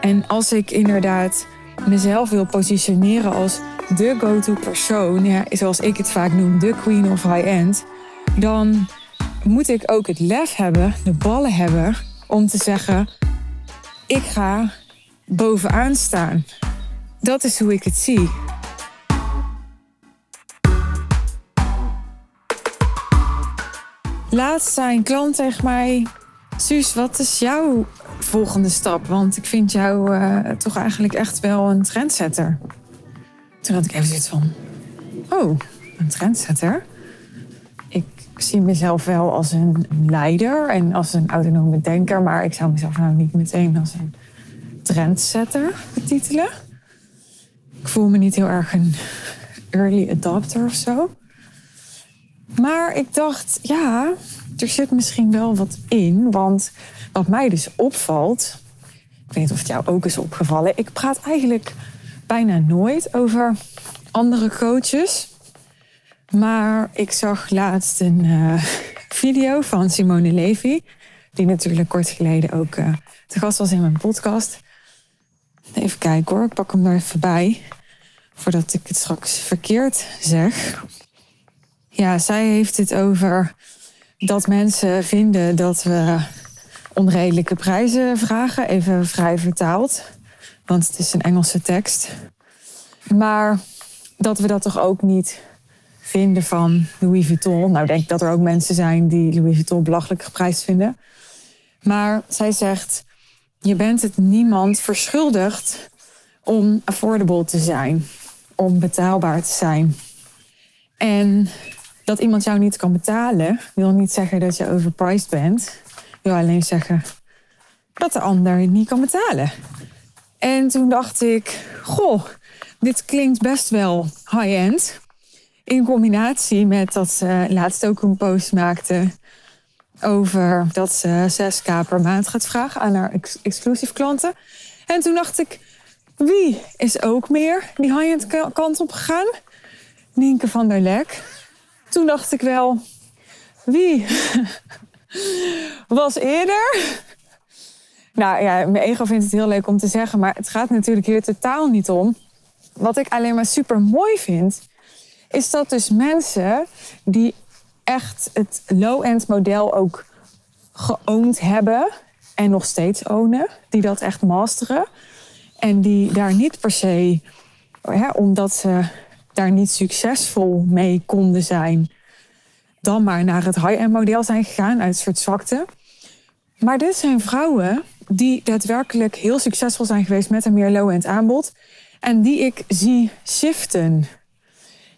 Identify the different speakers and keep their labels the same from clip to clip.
Speaker 1: En als ik inderdaad mezelf wil positioneren als de go-to persoon, ja, zoals ik het vaak noem, de queen of high-end, dan moet ik ook het lef hebben, de ballen hebben, om te zeggen: ik ga bovenaan staan. Dat is hoe ik het zie. Laatst zei een klant tegen mij: Suus, wat is jouw volgende stap? Want ik vind jou uh, toch eigenlijk echt wel een trendsetter. Toen had ik even zoiets van: Oh, een trendsetter? Ik zie mezelf wel als een leider en als een autonome denker, maar ik zou mezelf nou niet meteen als een trendsetter betitelen. Ik voel me niet heel erg een early adopter of zo. Maar ik dacht, ja, er zit misschien wel wat in. Want wat mij dus opvalt, ik weet niet of het jou ook is opgevallen, ik praat eigenlijk bijna nooit over andere coaches. Maar ik zag laatst een uh, video van Simone Levy, die natuurlijk kort geleden ook uh, te gast was in mijn podcast. Even kijken hoor, ik pak hem er even bij, voordat ik het straks verkeerd zeg. Ja, zij heeft het over dat mensen vinden dat we onredelijke prijzen vragen, even vrij vertaald. Want het is een Engelse tekst. Maar dat we dat toch ook niet vinden van Louis Vuitton. Nou, denk ik dat er ook mensen zijn die Louis Vuitton belachelijk geprijsd vinden. Maar zij zegt: Je bent het niemand verschuldigd om affordable te zijn, om betaalbaar te zijn. En dat iemand jou niet kan betalen, wil niet zeggen dat je overpriced bent. Wil alleen zeggen dat de ander niet kan betalen. En toen dacht ik, goh, dit klinkt best wel high-end. In combinatie met dat ze laatst ook een post maakte over dat ze 6k per maand gaat vragen aan haar ex exclusief klanten. En toen dacht ik, wie is ook meer die high-end kant op gegaan? Nienke van der Lek. Toen dacht ik wel, wie was eerder? Nou ja, mijn ego vindt het heel leuk om te zeggen, maar het gaat natuurlijk hier totaal niet om. Wat ik alleen maar super mooi vind, is dat dus mensen die echt het low-end model ook geowned hebben en nog steeds ownen, die dat echt masteren en die daar niet per se, hè, omdat ze daar niet succesvol mee konden zijn, dan maar naar het high-end model zijn gegaan uit een soort zwakte. Maar dit zijn vrouwen die daadwerkelijk heel succesvol zijn geweest met een meer low-end aanbod. En die ik zie shiften.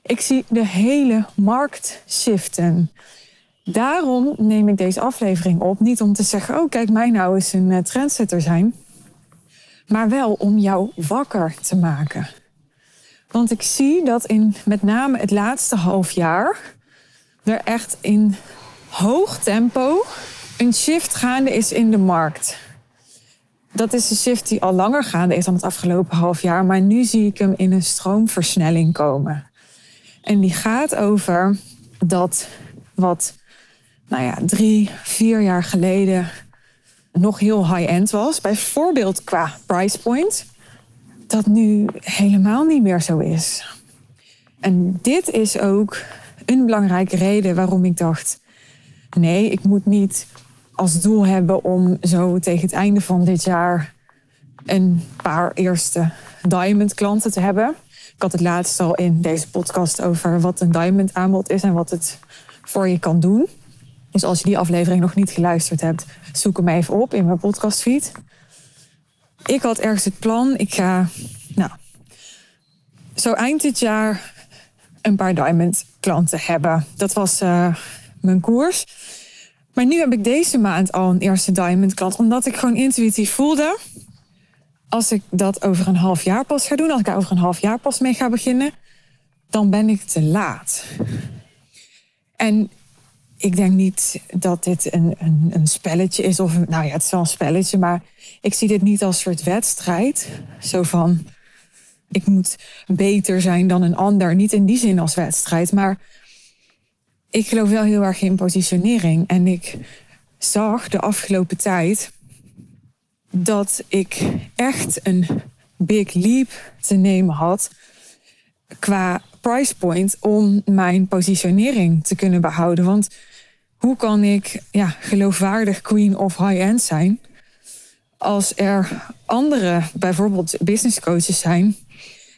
Speaker 1: Ik zie de hele markt shiften. Daarom neem ik deze aflevering op. Niet om te zeggen, oh kijk mij nou eens een eh, trendsetter zijn. Maar wel om jou wakker te maken. Want ik zie dat in met name het laatste half jaar er echt in hoog tempo een shift gaande is in de markt. Dat is een shift die al langer gaande is dan het afgelopen half jaar, maar nu zie ik hem in een stroomversnelling komen. En die gaat over dat wat, nou ja, drie, vier jaar geleden nog heel high-end was, bijvoorbeeld qua price point, dat nu helemaal niet meer zo is. En dit is ook een belangrijke reden waarom ik dacht: nee, ik moet niet als doel hebben om zo tegen het einde van dit jaar een paar eerste diamond klanten te hebben. Ik had het laatst al in deze podcast over wat een diamond aanbod is en wat het voor je kan doen. Dus als je die aflevering nog niet geluisterd hebt, zoek hem even op in mijn podcastfeed. Ik had ergens het plan, ik ga nou, zo eind dit jaar een paar diamond klanten hebben. Dat was uh, mijn koers. Maar nu heb ik deze maand al een eerste diamond klant, omdat ik gewoon intuïtief voelde. Als ik dat over een half jaar pas ga doen, als ik daar over een half jaar pas mee ga beginnen, dan ben ik te laat. En ik denk niet dat dit een, een, een spelletje is, of nou ja, het is wel een spelletje, maar ik zie dit niet als een soort wedstrijd. Zo van, ik moet beter zijn dan een ander. Niet in die zin als wedstrijd, maar ik geloof wel heel erg in positionering. En ik zag de afgelopen tijd dat ik echt een big leap te nemen had qua price point om mijn positionering te kunnen behouden. Want hoe kan ik ja, geloofwaardig queen of high-end zijn als er andere, bijvoorbeeld business coaches zijn,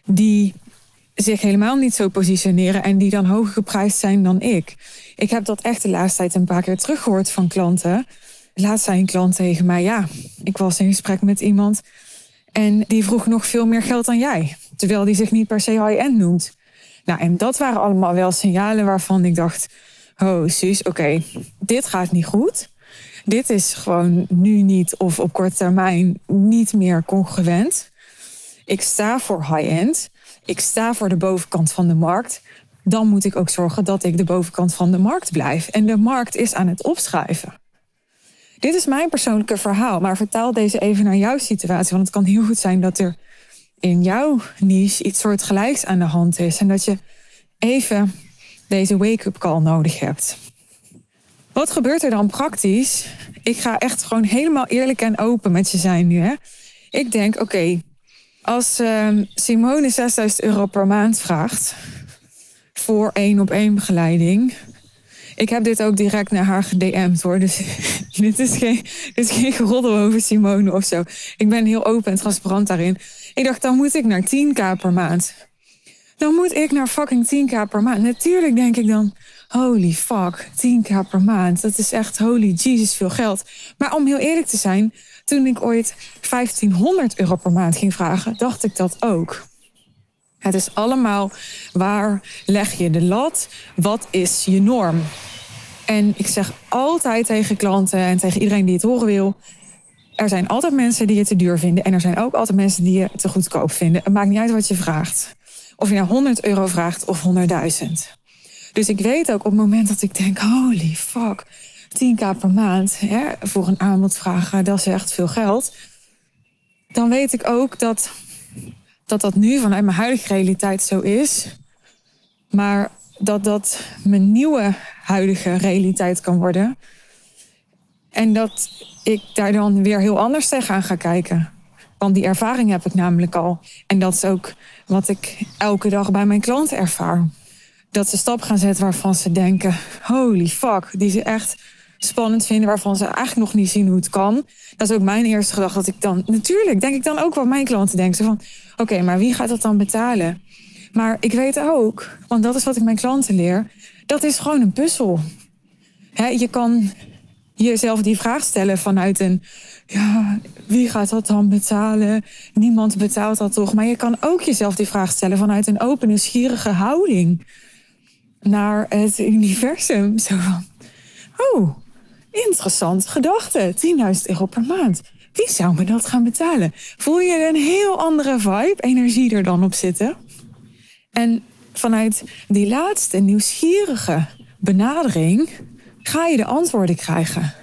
Speaker 1: die zich helemaal niet zo positioneren en die dan hoger geprijsd zijn dan ik. Ik heb dat echt de laatste tijd een paar keer teruggehoord van klanten. Laatst zei een klant tegen mij: Ja, ik was in gesprek met iemand en die vroeg nog veel meer geld dan jij, terwijl die zich niet per se high-end noemt. Nou, en dat waren allemaal wel signalen waarvan ik dacht: Oh, zus, oké, dit gaat niet goed. Dit is gewoon nu niet of op korte termijn niet meer congruent. Ik sta voor high-end. Ik sta voor de bovenkant van de markt. Dan moet ik ook zorgen dat ik de bovenkant van de markt blijf. En de markt is aan het opschuiven. Dit is mijn persoonlijke verhaal, maar vertaal deze even naar jouw situatie. Want het kan heel goed zijn dat er in jouw niche iets soortgelijks aan de hand is. En dat je even deze wake-up call nodig hebt. Wat gebeurt er dan praktisch? Ik ga echt gewoon helemaal eerlijk en open met je zijn nu. Hè? Ik denk, oké, als uh, Simone 6000 euro per maand vraagt voor één op één begeleiding. Ik heb dit ook direct naar haar gedM'd hoor. Dus dit is geen, dit is geen geroddel over Simone of zo. Ik ben heel open en transparant daarin. Ik dacht, dan moet ik naar 10k per maand. Dan moet ik naar fucking 10k per maand. Natuurlijk denk ik dan, holy fuck, 10k per maand. Dat is echt holy Jesus veel geld. Maar om heel eerlijk te zijn, toen ik ooit 1500 euro per maand ging vragen, dacht ik dat ook. Het is allemaal waar leg je de lat? Wat is je norm? En ik zeg altijd tegen klanten en tegen iedereen die het horen wil: er zijn altijd mensen die je te duur vinden. En er zijn ook altijd mensen die je te goedkoop vinden. Het maakt niet uit wat je vraagt. Of je nou 100 euro vraagt of 100.000. Dus ik weet ook op het moment dat ik denk: holy fuck, 10k per maand hè, voor een aanbod vragen, dat is echt veel geld. Dan weet ik ook dat, dat dat nu vanuit mijn huidige realiteit zo is. Maar dat dat mijn nieuwe huidige realiteit kan worden. En dat ik daar dan weer heel anders tegenaan ga kijken. Want die ervaring heb ik namelijk al. En dat is ook wat ik elke dag bij mijn klanten ervaar. Dat ze stap gaan zetten waarvan ze denken: holy fuck, die ze echt spannend vinden, waarvan ze eigenlijk nog niet zien hoe het kan. Dat is ook mijn eerste gedachte. Dat ik dan, natuurlijk, denk ik dan ook wat mijn klanten denken. van: oké, maar wie gaat dat dan betalen? Maar ik weet ook, want dat is wat ik mijn klanten leer, dat is gewoon een puzzel. je kan jezelf die vraag stellen vanuit een, ja, wie gaat dat dan betalen? Niemand betaalt dat toch? Maar je kan ook jezelf die vraag stellen vanuit een open, nieuwsgierige houding naar het universum. Zo van, oh, interessant gedachte, 10.000 euro per maand. Wie zou me dat gaan betalen? Voel je een heel andere vibe, energie er dan op zitten? En vanuit die laatste nieuwsgierige benadering ga je de antwoorden krijgen.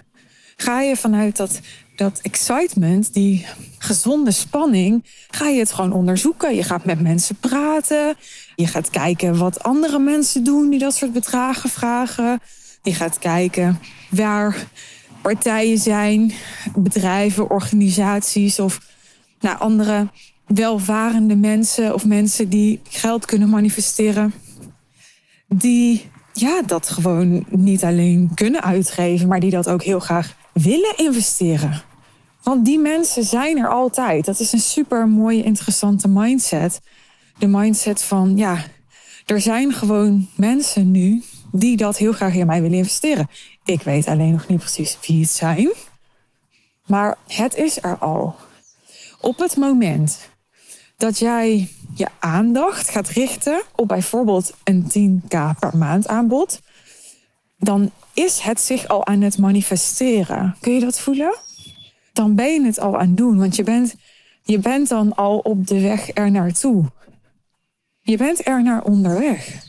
Speaker 1: Ga je vanuit dat, dat excitement, die gezonde spanning, ga je het gewoon onderzoeken. Je gaat met mensen praten. Je gaat kijken wat andere mensen doen die dat soort bedragen vragen. Je gaat kijken waar partijen zijn, bedrijven, organisaties of nou, andere welvarende mensen of mensen die geld kunnen manifesteren, die ja, dat gewoon niet alleen kunnen uitgeven, maar die dat ook heel graag willen investeren. Want die mensen zijn er altijd. Dat is een super mooie, interessante mindset. De mindset van, ja, er zijn gewoon mensen nu die dat heel graag in mij willen investeren. Ik weet alleen nog niet precies wie het zijn. Maar het is er al. Op het moment dat jij je aandacht gaat richten op bijvoorbeeld een 10k per maand aanbod, dan is het zich al aan het manifesteren. Kun je dat voelen? Dan ben je het al aan het doen, want je bent, je bent dan al op de weg er naartoe. Je bent er naar onderweg.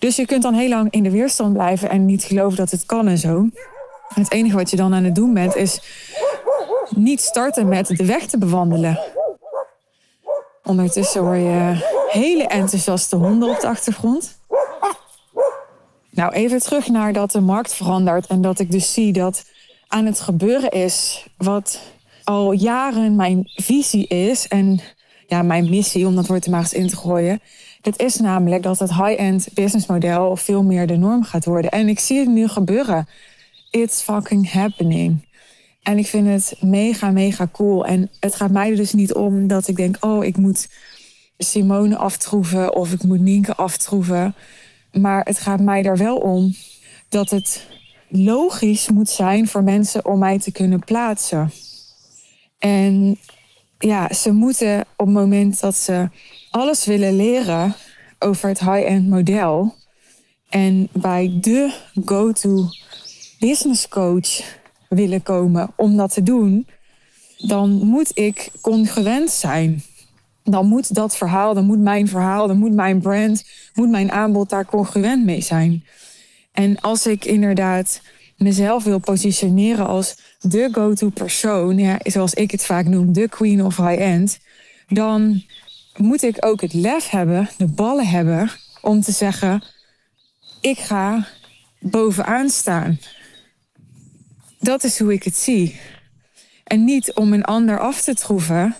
Speaker 1: Dus je kunt dan heel lang in de weerstand blijven en niet geloven dat het kan en zo. Het enige wat je dan aan het doen bent, is niet starten met de weg te bewandelen. Ondertussen hoor je hele enthousiaste honden op de achtergrond. Nou, even terug naar dat de markt verandert en dat ik dus zie dat aan het gebeuren is wat al jaren mijn visie is en ja, mijn missie, om dat woord er maar eens in te gooien. Dat is namelijk dat het high-end businessmodel veel meer de norm gaat worden. En ik zie het nu gebeuren. It's fucking happening. En ik vind het mega, mega cool. En het gaat mij dus niet om dat ik denk: oh, ik moet Simone aftroeven of ik moet Nienke aftroeven. Maar het gaat mij er wel om dat het logisch moet zijn voor mensen om mij te kunnen plaatsen. En ja, ze moeten op het moment dat ze alles willen leren over het high-end model en bij de go-to business coach willen komen om dat te doen, dan moet ik congruent zijn. Dan moet dat verhaal, dan moet mijn verhaal, dan moet mijn brand, moet mijn aanbod daar congruent mee zijn. En als ik inderdaad mezelf wil positioneren als de go-to persoon, ja, zoals ik het vaak noem, de queen of high-end, dan moet ik ook het lef hebben, de ballen hebben, om te zeggen: ik ga bovenaan staan. Dat is hoe ik het zie. En niet om een ander af te troeven,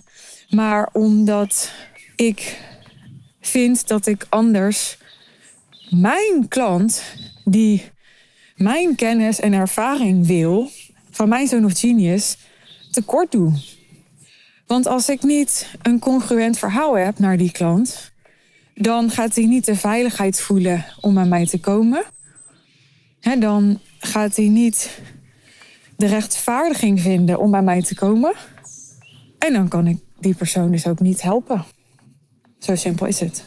Speaker 1: maar omdat ik vind dat ik anders mijn klant, die mijn kennis en ervaring wil, van mijn zoon of genius, tekort doe. Want als ik niet een congruent verhaal heb naar die klant, dan gaat hij niet de veiligheid voelen om aan mij te komen. dan gaat hij niet de rechtvaardiging vinden om bij mij te komen. En dan kan ik die persoon dus ook niet helpen. Zo simpel is het.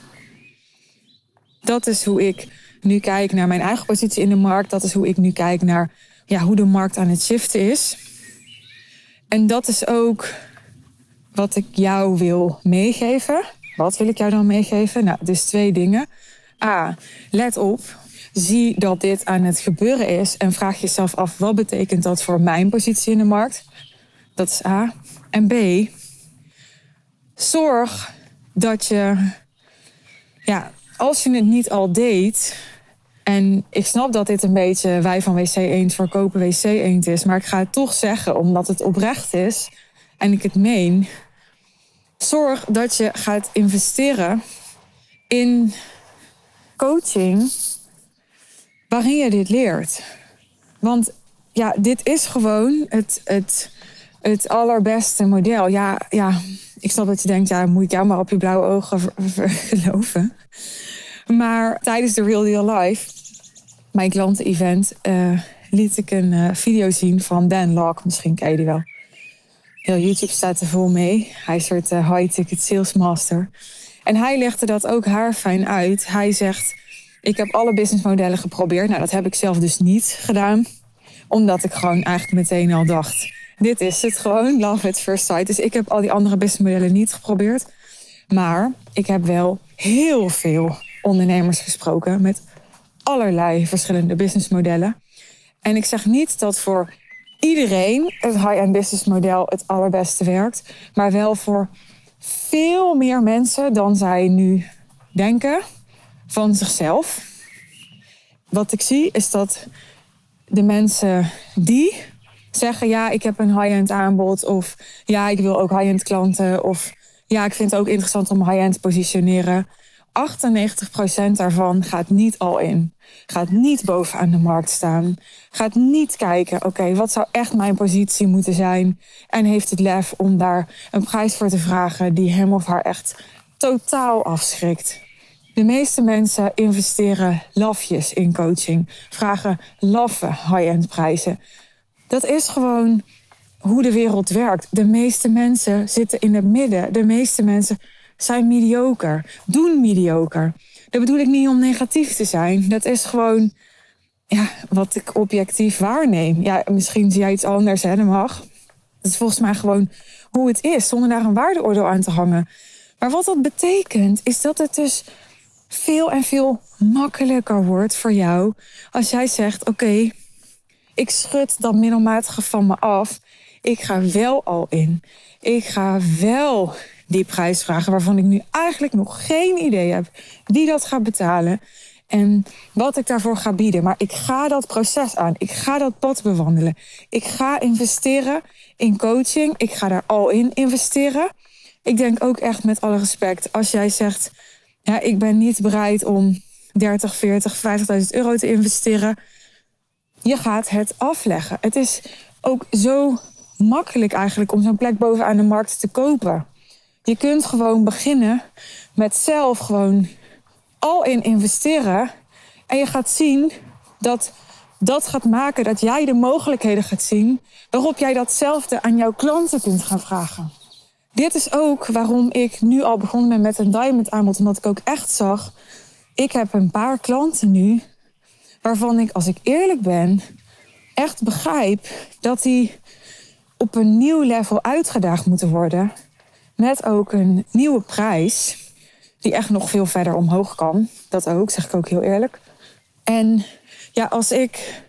Speaker 1: Dat is hoe ik nu kijk naar mijn eigen positie in de markt. Dat is hoe ik nu kijk naar ja, hoe de markt aan het shiften is. En dat is ook wat ik jou wil meegeven. Wat wil ik jou dan meegeven? Nou, dus twee dingen. A, let op. Zie dat dit aan het gebeuren is en vraag jezelf af wat betekent dat voor mijn positie in de markt. Dat is A. En B, zorg dat je, ja, als je het niet al deed, en ik snap dat dit een beetje wij van WC Eend verkopen WC Eend is. Maar ik ga het toch zeggen, omdat het oprecht is en ik het meen. Zorg dat je gaat investeren in coaching waarin je dit leert. Want ja, dit is gewoon het, het, het allerbeste model. Ja, ja, ik snap dat je denkt, ja, moet ik jou maar op je blauwe ogen geloven. Maar tijdens de Real Deal Live, mijn klanten-event, uh, liet ik een uh, video zien van Dan Locke. Misschien ken je die wel. Heel YouTube staat er vol mee. Hij is een soort uh, high-ticket sales master. En hij legde dat ook haar fijn uit. Hij zegt, ik heb alle businessmodellen geprobeerd. Nou, dat heb ik zelf dus niet gedaan. Omdat ik gewoon eigenlijk meteen al dacht... dit is het gewoon, love at first sight. Dus ik heb al die andere businessmodellen niet geprobeerd. Maar ik heb wel heel veel ondernemers gesproken met allerlei verschillende businessmodellen. En ik zeg niet dat voor iedereen het high-end businessmodel het allerbeste werkt, maar wel voor veel meer mensen dan zij nu denken van zichzelf. Wat ik zie is dat de mensen die zeggen: Ja, ik heb een high-end aanbod, of ja, ik wil ook high-end klanten, of ja, ik vind het ook interessant om high-end te positioneren 98% daarvan gaat niet al in. Gaat niet bovenaan de markt staan. Gaat niet kijken, oké, wat zou echt mijn positie moeten zijn? En heeft het lef om daar een prijs voor te vragen die hem of haar echt totaal afschrikt. De meeste mensen investeren lafjes in coaching, vragen laffe high-end prijzen. Dat is gewoon hoe de wereld werkt. De meeste mensen zitten in het midden. De meeste mensen zijn mediocre, doen mediocre. Dat bedoel ik niet om negatief te zijn. Dat is gewoon ja, wat ik objectief waarneem. Ja, misschien zie jij iets anders, hè, dat mag. Dat is volgens mij gewoon hoe het is, zonder daar een waardeoordeel aan te hangen. Maar wat dat betekent, is dat het dus veel en veel makkelijker wordt voor jou als jij zegt: Oké, ik schud dat middelmatige van me af. Ik ga wel al in. Ik ga wel die prijs vragen waarvan ik nu eigenlijk nog geen idee heb wie dat gaat betalen. en wat ik daarvoor ga bieden. Maar ik ga dat proces aan. Ik ga dat pad bewandelen. Ik ga investeren in coaching. Ik ga daar al in investeren. Ik denk ook echt met alle respect, als jij zegt, ja, ik ben niet bereid om 30, 40, 50.000 euro te investeren. Je gaat het afleggen. Het is ook zo makkelijk eigenlijk om zo'n plek bovenaan de markt te kopen. Je kunt gewoon beginnen met zelf gewoon al in investeren. En je gaat zien dat dat gaat maken dat jij de mogelijkheden gaat zien waarop jij datzelfde aan jouw klanten kunt gaan vragen. Dit is ook waarom ik nu al begonnen ben met een diamond aanbod, omdat ik ook echt zag, ik heb een paar klanten nu waarvan ik, als ik eerlijk ben, echt begrijp dat die op een nieuw level uitgedaagd moeten worden. Met ook een nieuwe prijs, die echt nog veel verder omhoog kan. Dat ook, zeg ik ook heel eerlijk. En ja, als ik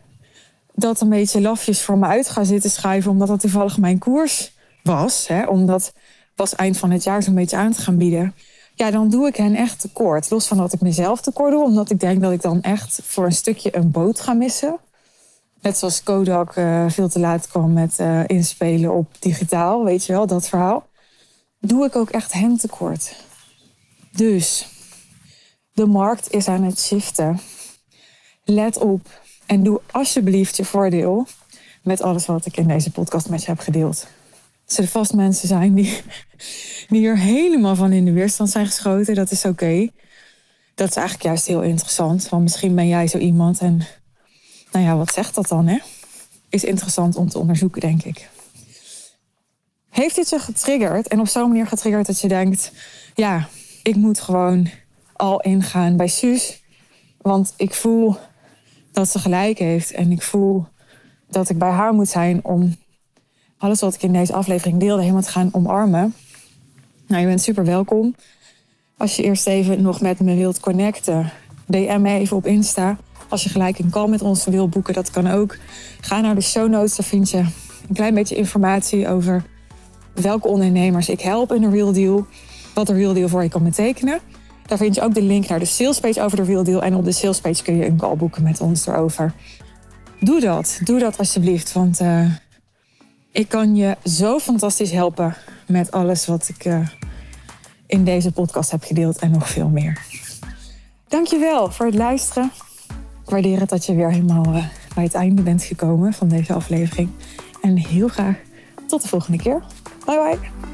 Speaker 1: dat een beetje lafjes voor me uit ga zitten schrijven, omdat dat toevallig mijn koers was, hè, omdat pas eind van het jaar zo'n beetje aan te gaan bieden, ja, dan doe ik hen echt tekort. Los van dat ik mezelf tekort doe, omdat ik denk dat ik dan echt voor een stukje een boot ga missen. Net zoals Kodak uh, veel te laat kwam met uh, inspelen op digitaal, weet je wel, dat verhaal. Doe ik ook echt hen tekort. Dus de markt is aan het shiften. Let op en doe alsjeblieft je voordeel met alles wat ik in deze podcast met je heb gedeeld. Er zullen vast mensen zijn die, die hier helemaal van in de weerstand zijn geschoten. Dat is oké. Dat is eigenlijk juist heel interessant. Want misschien ben jij zo iemand en nou ja, wat zegt dat dan, hè? Is interessant om te onderzoeken, denk ik. Heeft dit je getriggerd en op zo'n manier getriggerd dat je denkt: ja, ik moet gewoon al ingaan bij Suus. Want ik voel dat ze gelijk heeft en ik voel dat ik bij haar moet zijn om alles wat ik in deze aflevering deelde helemaal te gaan omarmen. Nou, je bent super welkom. Als je eerst even nog met me wilt connecten, DM me even op Insta. Als je gelijk een call met ons wil boeken, dat kan ook. Ga naar de show notes, daar vind je een klein beetje informatie over welke ondernemers ik help in de Real Deal. Wat de Real Deal voor je kan betekenen. Daar vind je ook de link naar de salespage over de Real Deal. En op de salespage kun je een call boeken met ons erover. Doe dat. Doe dat alsjeblieft. Want uh, ik kan je zo fantastisch helpen met alles wat ik uh, in deze podcast heb gedeeld en nog veel meer. Dankjewel voor het luisteren. Waardeer het dat je weer helemaal uh, bij het einde bent gekomen van deze aflevering. En heel graag tot de volgende keer. Bye bye.